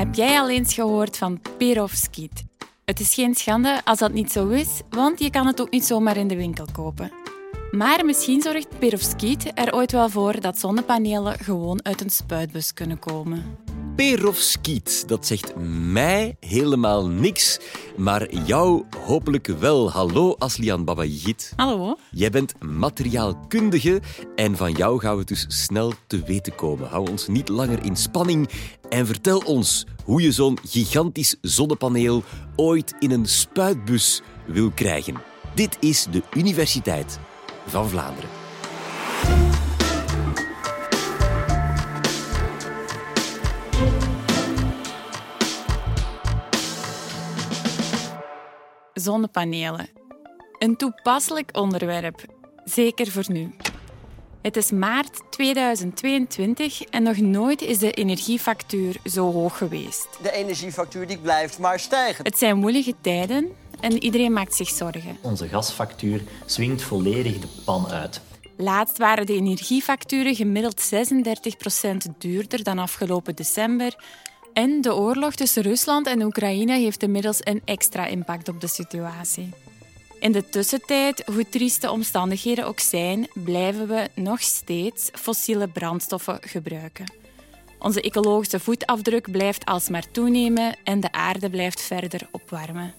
Heb jij al eens gehoord van perovskiet? Het is geen schande als dat niet zo is, want je kan het ook niet zomaar in de winkel kopen. Maar misschien zorgt perovskiet er ooit wel voor dat zonnepanelen gewoon uit een spuitbus kunnen komen. Perovskiet, dat zegt mij helemaal niks, maar jou hopelijk wel. Hallo Aslian Babajit. Hallo. Jij bent materiaalkundige en van jou gaan we dus snel te weten komen. Hou ons niet langer in spanning en vertel ons hoe je zo'n gigantisch zonnepaneel ooit in een spuitbus wil krijgen. Dit is de Universiteit van Vlaanderen. Zonnepanelen. Een toepasselijk onderwerp, zeker voor nu. Het is maart 2022 en nog nooit is de energiefactuur zo hoog geweest. De energiefactuur die blijft maar stijgen. Het zijn moeilijke tijden en iedereen maakt zich zorgen. Onze gasfactuur swingt volledig de pan uit. Laatst waren de energiefacturen gemiddeld 36% duurder dan afgelopen december. De oorlog tussen Rusland en Oekraïne heeft inmiddels een extra impact op de situatie. In de tussentijd, hoe trieste de omstandigheden ook zijn, blijven we nog steeds fossiele brandstoffen gebruiken. Onze ecologische voetafdruk blijft alsmaar toenemen en de aarde blijft verder opwarmen.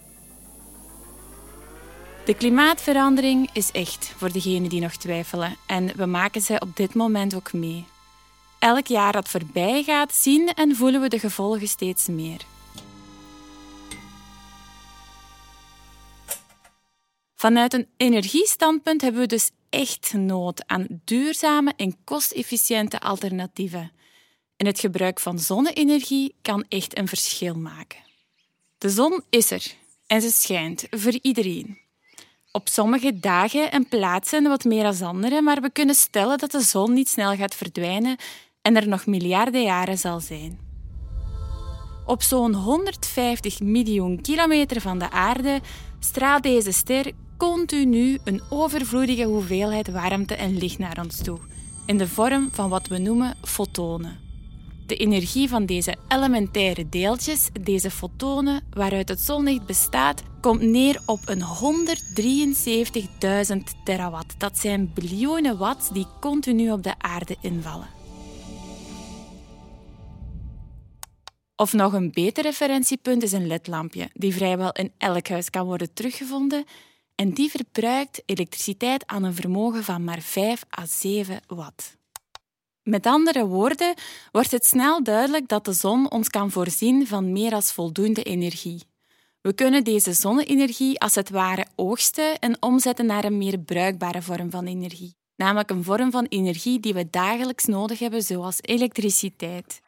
De klimaatverandering is echt voor degenen die nog twijfelen en we maken ze op dit moment ook mee. Elk jaar dat voorbij gaat, zien en voelen we de gevolgen steeds meer. Vanuit een energiestandpunt hebben we dus echt nood aan duurzame en kostefficiënte alternatieven. En het gebruik van zonne-energie kan echt een verschil maken. De zon is er en ze schijnt voor iedereen. Op sommige dagen en plaatsen wat meer dan andere, maar we kunnen stellen dat de zon niet snel gaat verdwijnen en er nog miljarden jaren zal zijn. Op zo'n 150 miljoen kilometer van de aarde straalt deze ster continu een overvloedige hoeveelheid warmte en licht naar ons toe, in de vorm van wat we noemen fotonen. De energie van deze elementaire deeltjes, deze fotonen waaruit het zonlicht bestaat, komt neer op een 173.000 terawatt. Dat zijn biljoenen watts die continu op de aarde invallen. Of nog een beter referentiepunt is een ledlampje, die vrijwel in elk huis kan worden teruggevonden en die verbruikt elektriciteit aan een vermogen van maar 5 à 7 watt. Met andere woorden wordt het snel duidelijk dat de zon ons kan voorzien van meer dan voldoende energie. We kunnen deze zonne-energie als het ware oogsten en omzetten naar een meer bruikbare vorm van energie, namelijk een vorm van energie die we dagelijks nodig hebben, zoals elektriciteit.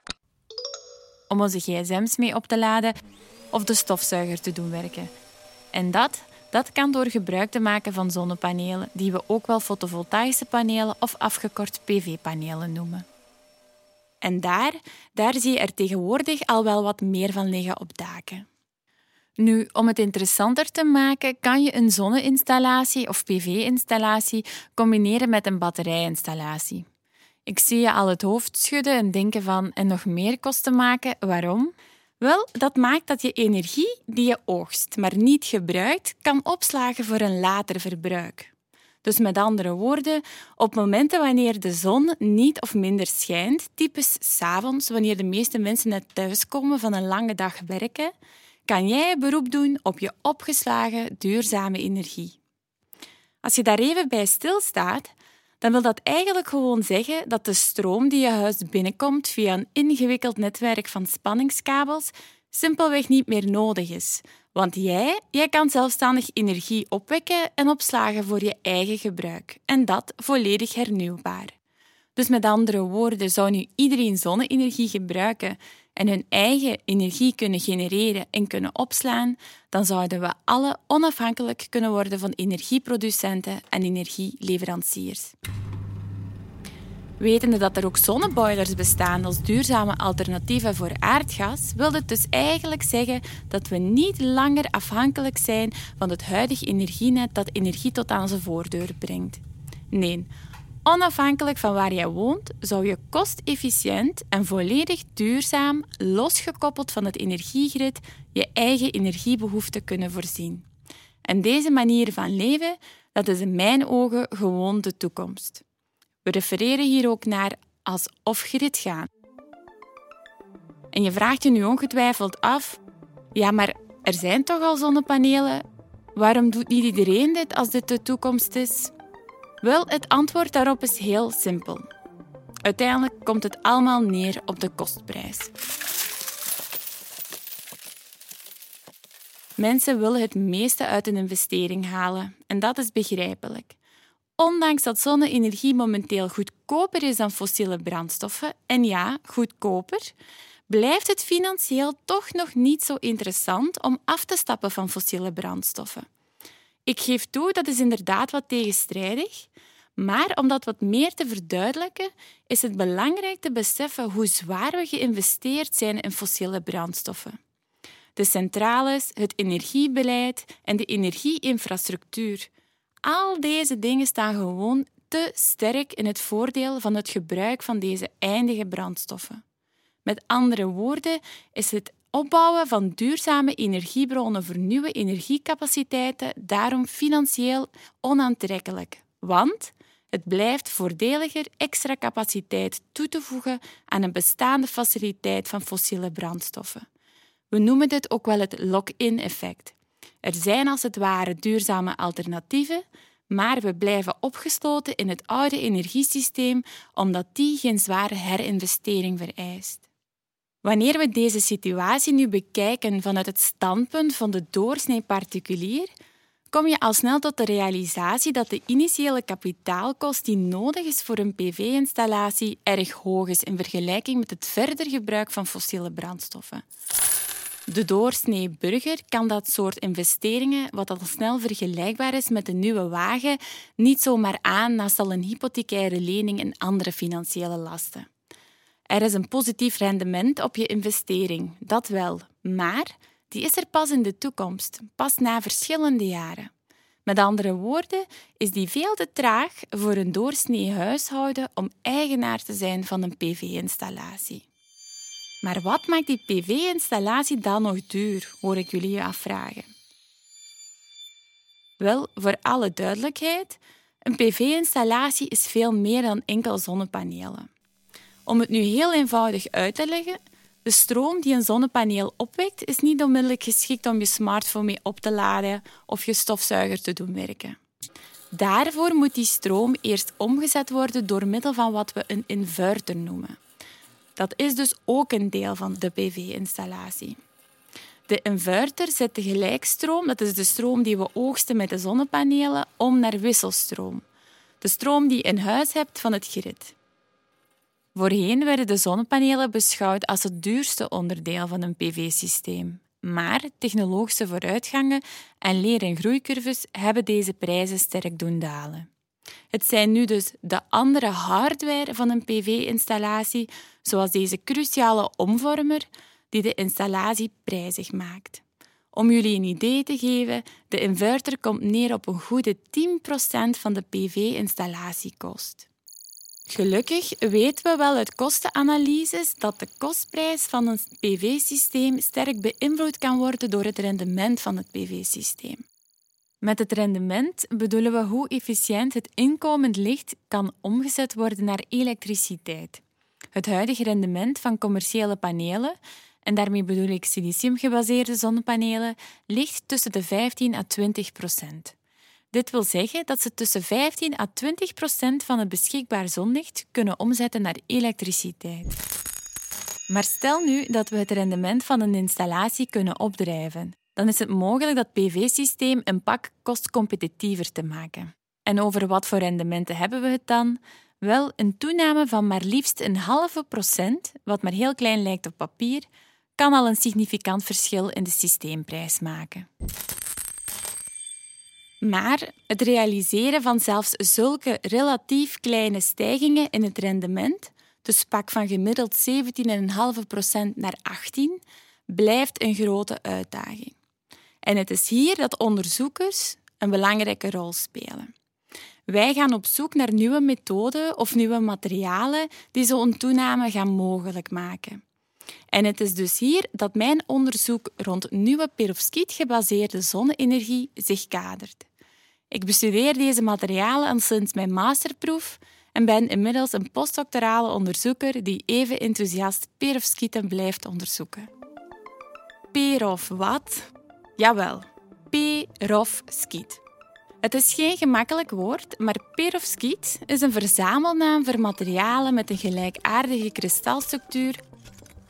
Om onze gsm's mee op te laden of de stofzuiger te doen werken. En dat dat kan door gebruik te maken van zonnepanelen, die we ook wel fotovoltaïsche panelen of afgekort PV-panelen noemen. En daar, daar zie je er tegenwoordig al wel wat meer van liggen op daken. Nu, om het interessanter te maken, kan je een zonne-installatie of PV-installatie combineren met een batterijinstallatie. Ik zie je al het hoofd schudden en denken van en nog meer kosten maken. Waarom? Wel, dat maakt dat je energie die je oogst, maar niet gebruikt, kan opslagen voor een later verbruik. Dus met andere woorden, op momenten wanneer de zon niet of minder schijnt, typisch s'avonds, wanneer de meeste mensen net thuiskomen van een lange dag werken, kan jij beroep doen op je opgeslagen duurzame energie. Als je daar even bij stilstaat, dan wil dat eigenlijk gewoon zeggen dat de stroom die je huis binnenkomt via een ingewikkeld netwerk van spanningskabels simpelweg niet meer nodig is. Want jij, jij kan zelfstandig energie opwekken en opslagen voor je eigen gebruik. En dat volledig hernieuwbaar. Dus met andere woorden, zou nu iedereen zonne-energie gebruiken en hun eigen energie kunnen genereren en kunnen opslaan, dan zouden we alle onafhankelijk kunnen worden van energieproducenten en energieleveranciers. Wetende dat er ook zonneboilers bestaan als duurzame alternatieven voor aardgas, wil het dus eigenlijk zeggen dat we niet langer afhankelijk zijn van het huidige energienet dat energie tot aan onze voordeur brengt. Nee, Onafhankelijk van waar jij woont, zou je kostefficiënt en volledig duurzaam, losgekoppeld van het energiegrid, je eigen energiebehoeften kunnen voorzien. En deze manier van leven, dat is in mijn ogen gewoon de toekomst. We refereren hier ook naar als off-grid gaan. En je vraagt je nu ongetwijfeld af: ja, maar er zijn toch al zonnepanelen? Waarom doet niet iedereen dit als dit de toekomst is? Wel, het antwoord daarop is heel simpel. Uiteindelijk komt het allemaal neer op de kostprijs. Mensen willen het meeste uit een investering halen en dat is begrijpelijk. Ondanks dat zonne-energie momenteel goedkoper is dan fossiele brandstoffen, en ja, goedkoper, blijft het financieel toch nog niet zo interessant om af te stappen van fossiele brandstoffen. Ik geef toe, dat is inderdaad wat tegenstrijdig, maar om dat wat meer te verduidelijken, is het belangrijk te beseffen hoe zwaar we geïnvesteerd zijn in fossiele brandstoffen. De centrales, het energiebeleid en de energieinfrastructuur. Al deze dingen staan gewoon te sterk in het voordeel van het gebruik van deze eindige brandstoffen. Met andere woorden is het opbouwen van duurzame energiebronnen voor nieuwe energiecapaciteiten daarom financieel onaantrekkelijk. Want het blijft voordeliger extra capaciteit toe te voegen aan een bestaande faciliteit van fossiele brandstoffen. We noemen dit ook wel het lock-in effect. Er zijn als het ware duurzame alternatieven, maar we blijven opgesloten in het oude energiesysteem omdat die geen zware herinvestering vereist. Wanneer we deze situatie nu bekijken vanuit het standpunt van de doorsnee particulier, kom je al snel tot de realisatie dat de initiële kapitaalkost die nodig is voor een PV-installatie erg hoog is in vergelijking met het verder gebruik van fossiele brandstoffen. De doorsnee burger kan dat soort investeringen, wat al snel vergelijkbaar is met een nieuwe wagen, niet zomaar aan naast al een hypothecaire lening en andere financiële lasten. Er is een positief rendement op je investering, dat wel, maar die is er pas in de toekomst, pas na verschillende jaren. Met andere woorden, is die veel te traag voor een doorsnee huishouden om eigenaar te zijn van een PV-installatie. Maar wat maakt die PV-installatie dan nog duur, hoor ik jullie je afvragen. Wel, voor alle duidelijkheid, een PV-installatie is veel meer dan enkel zonnepanelen. Om het nu heel eenvoudig uit te leggen, de stroom die een zonnepaneel opwekt is niet onmiddellijk geschikt om je smartphone mee op te laden of je stofzuiger te doen werken. Daarvoor moet die stroom eerst omgezet worden door middel van wat we een inverter noemen. Dat is dus ook een deel van de PV-installatie. De inverter zet de gelijkstroom, dat is de stroom die we oogsten met de zonnepanelen, om naar wisselstroom. De stroom die je in huis hebt van het grid. Voorheen werden de zonnepanelen beschouwd als het duurste onderdeel van een PV-systeem. Maar technologische vooruitgangen en leer- en groeicurves hebben deze prijzen sterk doen dalen. Het zijn nu dus de andere hardware van een PV-installatie, zoals deze cruciale omvormer, die de installatie prijzig maakt. Om jullie een idee te geven, de inverter komt neer op een goede 10% van de PV-installatiekost. Gelukkig weten we wel uit kostenanalyses dat de kostprijs van een PV-systeem sterk beïnvloed kan worden door het rendement van het PV-systeem. Met het rendement bedoelen we hoe efficiënt het inkomend licht kan omgezet worden naar elektriciteit. Het huidige rendement van commerciële panelen, en daarmee bedoel ik siliciumgebaseerde zonnepanelen, ligt tussen de 15 à 20 procent. Dit wil zeggen dat ze tussen 15 à 20 procent van het beschikbaar zonlicht kunnen omzetten naar elektriciteit. Maar stel nu dat we het rendement van een installatie kunnen opdrijven. Dan is het mogelijk dat PV-systeem een pak kostcompetitiever te maken. En over wat voor rendementen hebben we het dan? Wel, een toename van maar liefst een halve procent, wat maar heel klein lijkt op papier, kan al een significant verschil in de systeemprijs maken. Maar het realiseren van zelfs zulke relatief kleine stijgingen in het rendement, dus pak van gemiddeld 17,5% naar 18%, blijft een grote uitdaging. En het is hier dat onderzoekers een belangrijke rol spelen. Wij gaan op zoek naar nieuwe methoden of nieuwe materialen die zo'n toename gaan mogelijk maken. En het is dus hier dat mijn onderzoek rond nieuwe perovskiet-gebaseerde zonne-energie zich kadert. Ik bestudeer deze materialen al sinds mijn masterproef en ben inmiddels een postdoctorale onderzoeker die even enthousiast perovskieten blijft onderzoeken. Perov wat? Jawel, perovskiet. Het is geen gemakkelijk woord, maar perovskiet is een verzamelnaam voor materialen met een gelijkaardige kristalstructuur,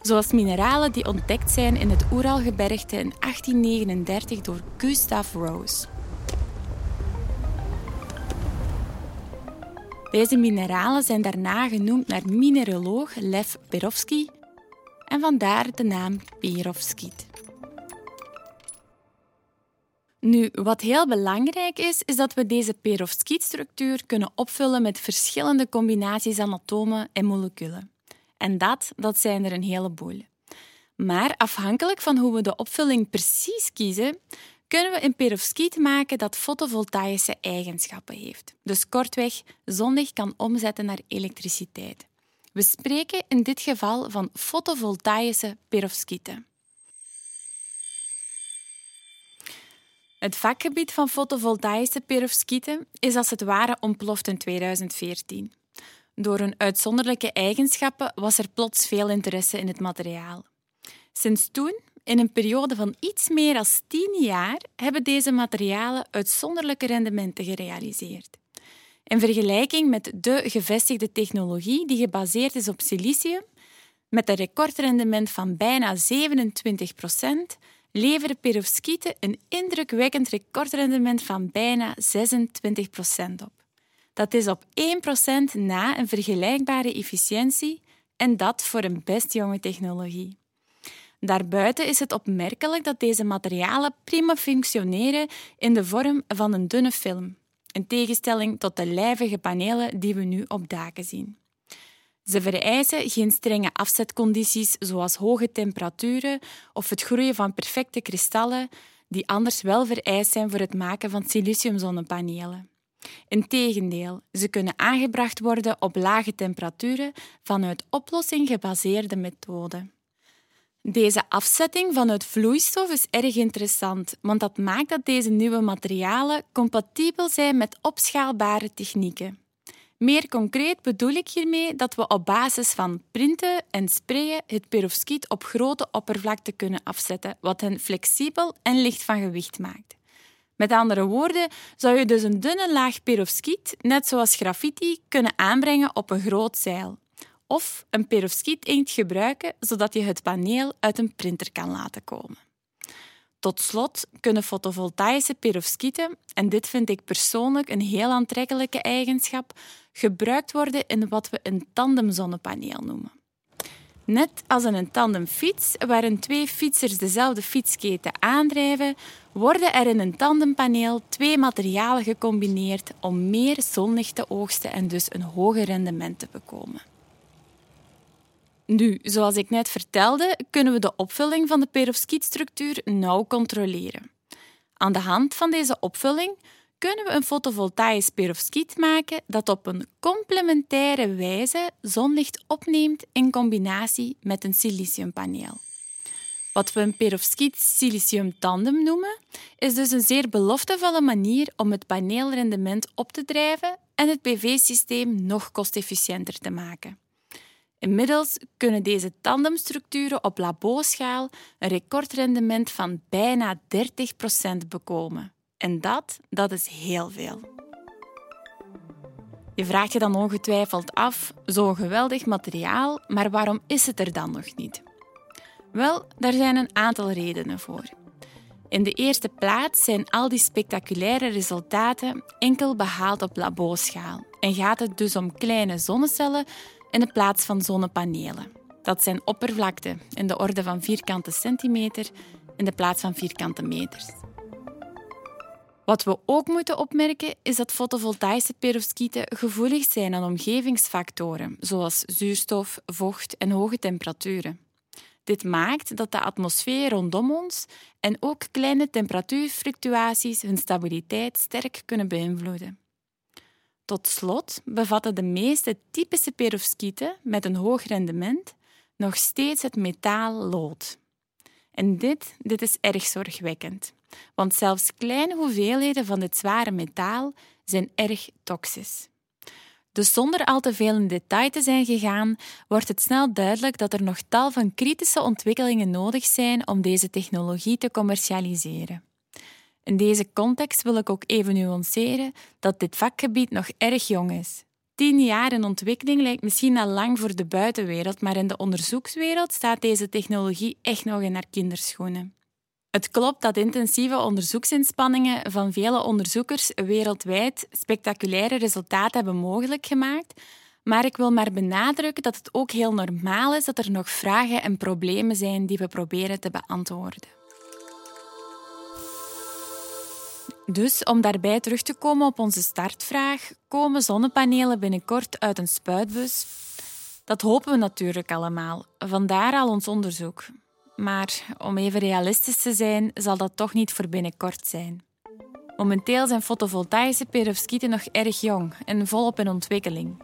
zoals mineralen die ontdekt zijn in het Oeralgebergte in 1839 door Gustav Rose. Deze mineralen zijn daarna genoemd naar mineraloog Lev Perovsky en vandaar de naam perovskiet. Nu, wat heel belangrijk is, is dat we deze perovskietstructuur kunnen opvullen met verschillende combinaties aan atomen en moleculen. En dat, dat zijn er een heleboel. Maar afhankelijk van hoe we de opvulling precies kiezen, kunnen we een perovskiet maken dat fotovoltaïsche eigenschappen heeft. Dus kortweg, zonlicht kan omzetten naar elektriciteit. We spreken in dit geval van fotovoltaïsche perovskieten. Het vakgebied van fotovoltaïsche perovskieten is als het ware ontploft in 2014. Door hun uitzonderlijke eigenschappen was er plots veel interesse in het materiaal. Sinds toen, in een periode van iets meer dan 10 jaar, hebben deze materialen uitzonderlijke rendementen gerealiseerd. In vergelijking met de gevestigde technologie die gebaseerd is op silicium, met een recordrendement van bijna 27 procent, leveren perovskieten een indrukwekkend recordrendement van bijna 26 procent op. Dat is op 1 procent na een vergelijkbare efficiëntie en dat voor een best jonge technologie. Daarbuiten is het opmerkelijk dat deze materialen prima functioneren in de vorm van een dunne film, in tegenstelling tot de lijvige panelen die we nu op daken zien. Ze vereisen geen strenge afzetcondities zoals hoge temperaturen of het groeien van perfecte kristallen die anders wel vereist zijn voor het maken van siliciumzonnepanelen. Integendeel, ze kunnen aangebracht worden op lage temperaturen vanuit oplossing gebaseerde methoden. Deze afzetting vanuit vloeistof is erg interessant, want dat maakt dat deze nieuwe materialen compatibel zijn met opschaalbare technieken. Meer concreet bedoel ik hiermee dat we op basis van printen en sprayen het perovskiet op grote oppervlakte kunnen afzetten, wat hen flexibel en licht van gewicht maakt. Met andere woorden, zou je dus een dunne laag perovskiet, net zoals graffiti, kunnen aanbrengen op een groot zeil. Of een perovskiet-inkt gebruiken zodat je het paneel uit een printer kan laten komen. Tot slot kunnen fotovoltaïsche perovskieten, en dit vind ik persoonlijk een heel aantrekkelijke eigenschap, gebruikt worden in wat we een tandemzonnepaneel noemen. Net als in een tandemfiets, waarin twee fietsers dezelfde fietsketen aandrijven, worden er in een tandempaneel twee materialen gecombineerd om meer zonlicht te oogsten en dus een hoger rendement te bekomen. Nu, zoals ik net vertelde, kunnen we de opvulling van de perovskietstructuur nauw controleren. Aan de hand van deze opvulling kunnen we een fotovoltaïsch perovskiet maken dat op een complementaire wijze zonlicht opneemt in combinatie met een siliciumpaneel. Wat we een perovskiet-silicium tandem noemen, is dus een zeer beloftevolle manier om het paneelrendement op te drijven en het PV-systeem nog kostefficiënter te maken. Inmiddels kunnen deze tandemstructuren op laboschaal een recordrendement van bijna 30% bekomen. En dat, dat is heel veel. Je vraagt je dan ongetwijfeld af, zo'n geweldig materiaal, maar waarom is het er dan nog niet? Wel, daar zijn een aantal redenen voor. In de eerste plaats zijn al die spectaculaire resultaten enkel behaald op laboschaal en gaat het dus om kleine zonnecellen in de plaats van zonnepanelen. Dat zijn oppervlakten in de orde van vierkante centimeter in de plaats van vierkante meters. Wat we ook moeten opmerken is dat fotovoltaïsche perovskieten gevoelig zijn aan omgevingsfactoren, zoals zuurstof, vocht en hoge temperaturen. Dit maakt dat de atmosfeer rondom ons en ook kleine temperatuurfluctuaties hun stabiliteit sterk kunnen beïnvloeden. Tot slot bevatten de meeste typische perovskieten met een hoog rendement nog steeds het metaal lood. En dit, dit is erg zorgwekkend, want zelfs kleine hoeveelheden van dit zware metaal zijn erg toxisch. Dus zonder al te veel in detail te zijn gegaan, wordt het snel duidelijk dat er nog tal van kritische ontwikkelingen nodig zijn om deze technologie te commercialiseren. In deze context wil ik ook even nuanceren dat dit vakgebied nog erg jong is. Tien jaar in ontwikkeling lijkt misschien al lang voor de buitenwereld, maar in de onderzoekswereld staat deze technologie echt nog in haar kinderschoenen. Het klopt dat intensieve onderzoeksinspanningen van vele onderzoekers wereldwijd spectaculaire resultaten hebben mogelijk gemaakt, maar ik wil maar benadrukken dat het ook heel normaal is dat er nog vragen en problemen zijn die we proberen te beantwoorden. Dus om daarbij terug te komen op onze startvraag, komen zonnepanelen binnenkort uit een spuitbus? Dat hopen we natuurlijk allemaal, vandaar al ons onderzoek. Maar om even realistisch te zijn, zal dat toch niet voor binnenkort zijn. Momenteel zijn fotovoltaïsche perovskieten nog erg jong en volop in ontwikkeling.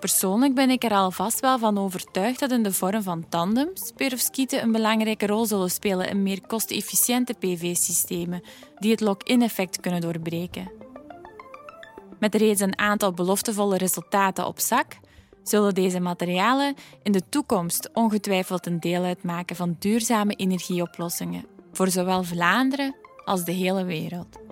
Persoonlijk ben ik er alvast wel van overtuigd dat in de vorm van tandems perovskieten een belangrijke rol zullen spelen in meer kostefficiënte PV-systemen die het lock-in-effect kunnen doorbreken. Met reeds een aantal beloftevolle resultaten op zak, zullen deze materialen in de toekomst ongetwijfeld een deel uitmaken van duurzame energieoplossingen voor zowel Vlaanderen als de hele wereld.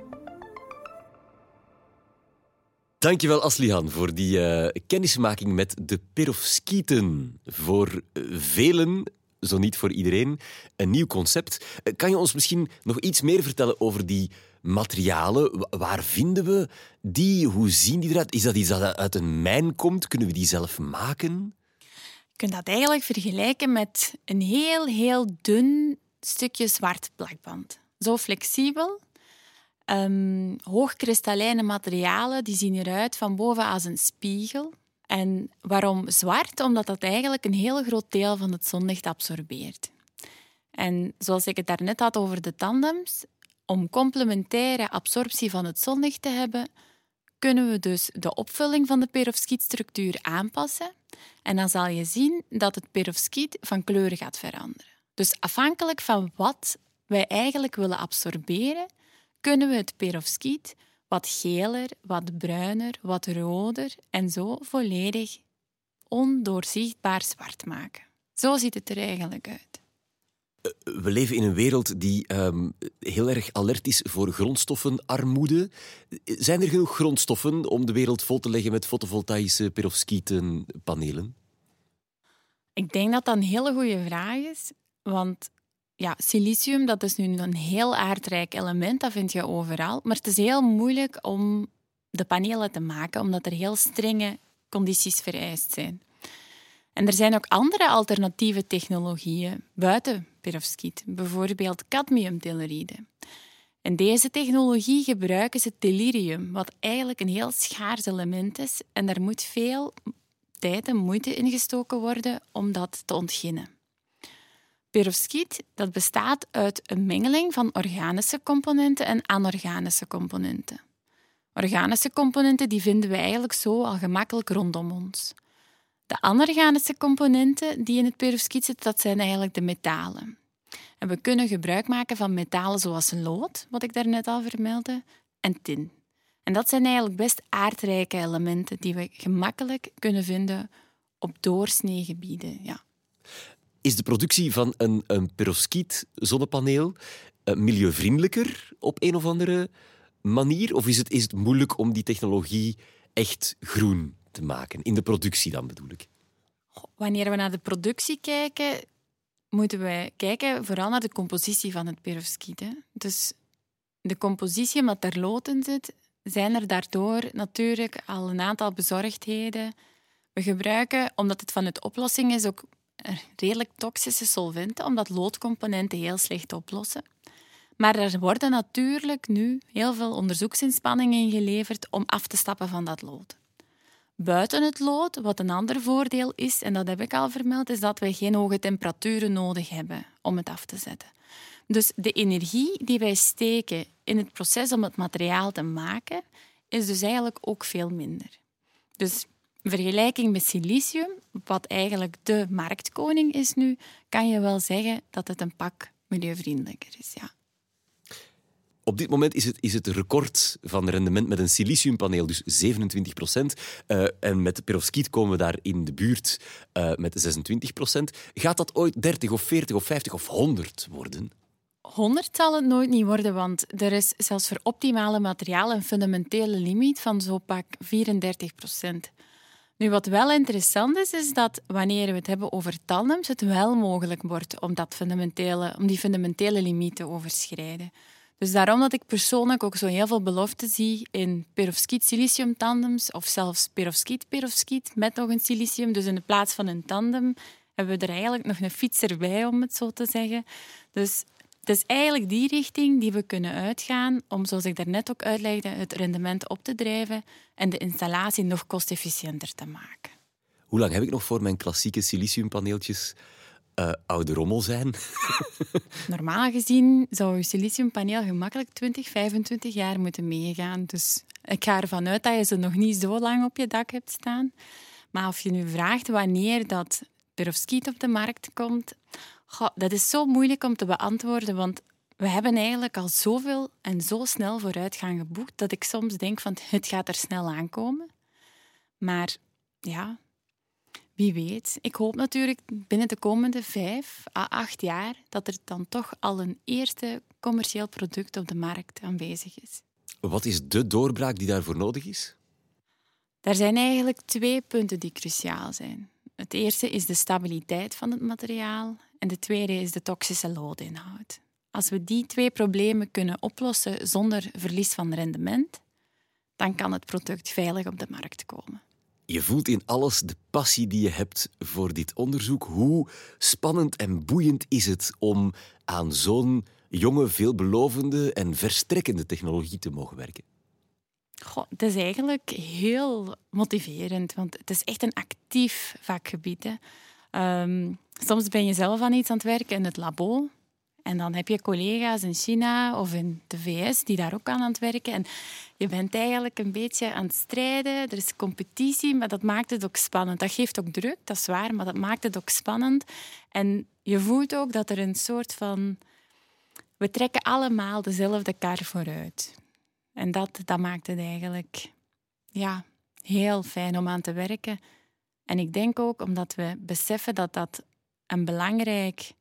Dankjewel Aslihan voor die uh, kennismaking met de perovskieten. Voor uh, velen, zo niet voor iedereen, een nieuw concept. Uh, kan je ons misschien nog iets meer vertellen over die materialen? Waar vinden we die? Hoe zien die eruit? Is dat iets dat uit een mijn komt? Kunnen we die zelf maken? Je kunt dat eigenlijk vergelijken met een heel, heel dun stukje zwart plakband. Zo flexibel Um, hoogkristallijne materialen die zien eruit van boven als een spiegel. En waarom zwart? Omdat dat eigenlijk een heel groot deel van het zonlicht absorbeert. En zoals ik het daarnet had over de tandems, om complementaire absorptie van het zonlicht te hebben, kunnen we dus de opvulling van de perovskietstructuur aanpassen. En dan zal je zien dat het perovskiet van kleur gaat veranderen. Dus afhankelijk van wat wij eigenlijk willen absorberen, kunnen we het perovskiet wat geler, wat bruiner, wat roder en zo volledig ondoorzichtbaar zwart maken. Zo ziet het er eigenlijk uit. We leven in een wereld die ehm, heel erg alert is voor grondstoffenarmoede. Zijn er genoeg grondstoffen om de wereld vol te leggen met fotovoltaïsche perovskietenpanelen? Ik denk dat dat een hele goede vraag is. Want ja, silicium, dat is nu een heel aardrijk element, dat vind je overal. Maar het is heel moeilijk om de panelen te maken, omdat er heel strenge condities vereist zijn. En er zijn ook andere alternatieve technologieën buiten perovskiet, bijvoorbeeld cadmiumtelluride. In deze technologie gebruiken ze tellurium, wat eigenlijk een heel schaars element is en daar moet veel tijd en moeite in gestoken worden om dat te ontginnen. Perovskiet dat bestaat uit een mengeling van organische componenten en anorganische componenten. Organische componenten die vinden we eigenlijk zo al gemakkelijk rondom ons. De anorganische componenten die in het perovskiet zitten, dat zijn eigenlijk de metalen. En we kunnen gebruik maken van metalen zoals lood, wat ik daarnet al vermeldde, en tin. En dat zijn eigenlijk best aardrijke elementen die we gemakkelijk kunnen vinden op doorsnee gebieden. Ja. Is de productie van een, een perovskiet zonnepaneel uh, milieuvriendelijker op een of andere manier? Of is het, is het moeilijk om die technologie echt groen te maken? In de productie dan bedoel ik. Wanneer we naar de productie kijken, moeten we kijken vooral naar de compositie van het perovskiet. Dus de compositie, omdat er lood in zit, zijn er daardoor natuurlijk al een aantal bezorgdheden. We gebruiken, omdat het van het oplossing is, ook redelijk toxische solventen, omdat loodcomponenten heel slecht oplossen. Maar er worden natuurlijk nu heel veel onderzoeksinspanningen geleverd om af te stappen van dat lood. Buiten het lood, wat een ander voordeel is, en dat heb ik al vermeld, is dat we geen hoge temperaturen nodig hebben om het af te zetten. Dus de energie die wij steken in het proces om het materiaal te maken, is dus eigenlijk ook veel minder. Dus in vergelijking met silicium, wat eigenlijk de marktkoning is nu, kan je wel zeggen dat het een pak milieuvriendelijker is. Ja. Op dit moment is het, is het record van rendement met een siliciumpaneel, dus 27 procent. Uh, en met perovskiet komen we daar in de buurt uh, met 26 procent. Gaat dat ooit 30 of 40 of 50 of 100 worden? 100 zal het nooit niet worden, want er is zelfs voor optimale materialen een fundamentele limiet van zo pak 34 procent. Nu, wat wel interessant is, is dat wanneer we het hebben over tandems, het wel mogelijk wordt om, dat fundamentele, om die fundamentele limiet te overschrijden. Dus daarom dat ik persoonlijk ook zo heel veel belofte zie in perovskiet-silicium tandems of zelfs perovskiet-perovskiet met nog een silicium. Dus in de plaats van een tandem hebben we er eigenlijk nog een fiets erbij, om het zo te zeggen. Dus het is eigenlijk die richting die we kunnen uitgaan om, zoals ik daarnet ook uitlegde, het rendement op te drijven en de installatie nog kostefficiënter te maken. Hoe lang heb ik nog voor mijn klassieke siliciumpaneeltjes uh, oude rommel zijn? Normaal gezien zou je siliciumpaneel gemakkelijk 20, 25 jaar moeten meegaan. Dus ik ga ervan uit dat je ze nog niet zo lang op je dak hebt staan. Maar als je nu vraagt wanneer dat perovskiet op de markt komt, dat is zo moeilijk om te beantwoorden, want we hebben eigenlijk al zoveel en zo snel vooruitgang geboekt dat ik soms denk van het gaat er snel aankomen. Maar ja, wie weet. Ik hoop natuurlijk binnen de komende vijf à acht jaar dat er dan toch al een eerste commercieel product op de markt aanwezig is. Wat is de doorbraak die daarvoor nodig is? Er zijn eigenlijk twee punten die cruciaal zijn. Het eerste is de stabiliteit van het materiaal en de tweede is de toxische loodinhoud. Als we die twee problemen kunnen oplossen zonder verlies van rendement, dan kan het product veilig op de markt komen. Je voelt in alles de passie die je hebt voor dit onderzoek. Hoe spannend en boeiend is het om aan zo'n jonge, veelbelovende en verstrekkende technologie te mogen werken? Goh, het is eigenlijk heel motiverend, want het is echt een actief vakgebied. Um, soms ben je zelf aan iets aan het werken in het labo. En dan heb je collega's in China of in de VS die daar ook aan aan het werken. En je bent eigenlijk een beetje aan het strijden. Er is competitie, maar dat maakt het ook spannend. Dat geeft ook druk, dat is waar, maar dat maakt het ook spannend. En je voelt ook dat er een soort van... We trekken allemaal dezelfde kar vooruit. En dat, dat maakt het eigenlijk ja, heel fijn om aan te werken. En ik denk ook omdat we beseffen dat dat een belangrijk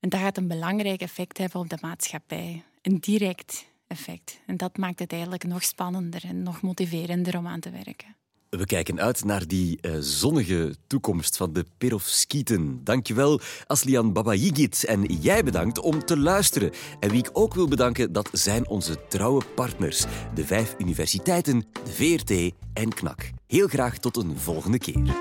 en dat gaat een belangrijk effect hebben op de maatschappij. Een direct effect. En dat maakt het eigenlijk nog spannender en nog motiverender om aan te werken. We kijken uit naar die uh, zonnige toekomst van de perovskieten. Dankjewel, Aslian Babayigit. En jij bedankt om te luisteren. En wie ik ook wil bedanken, dat zijn onze trouwe partners. De vijf universiteiten, de VRT en KNAK. Heel graag tot een volgende keer.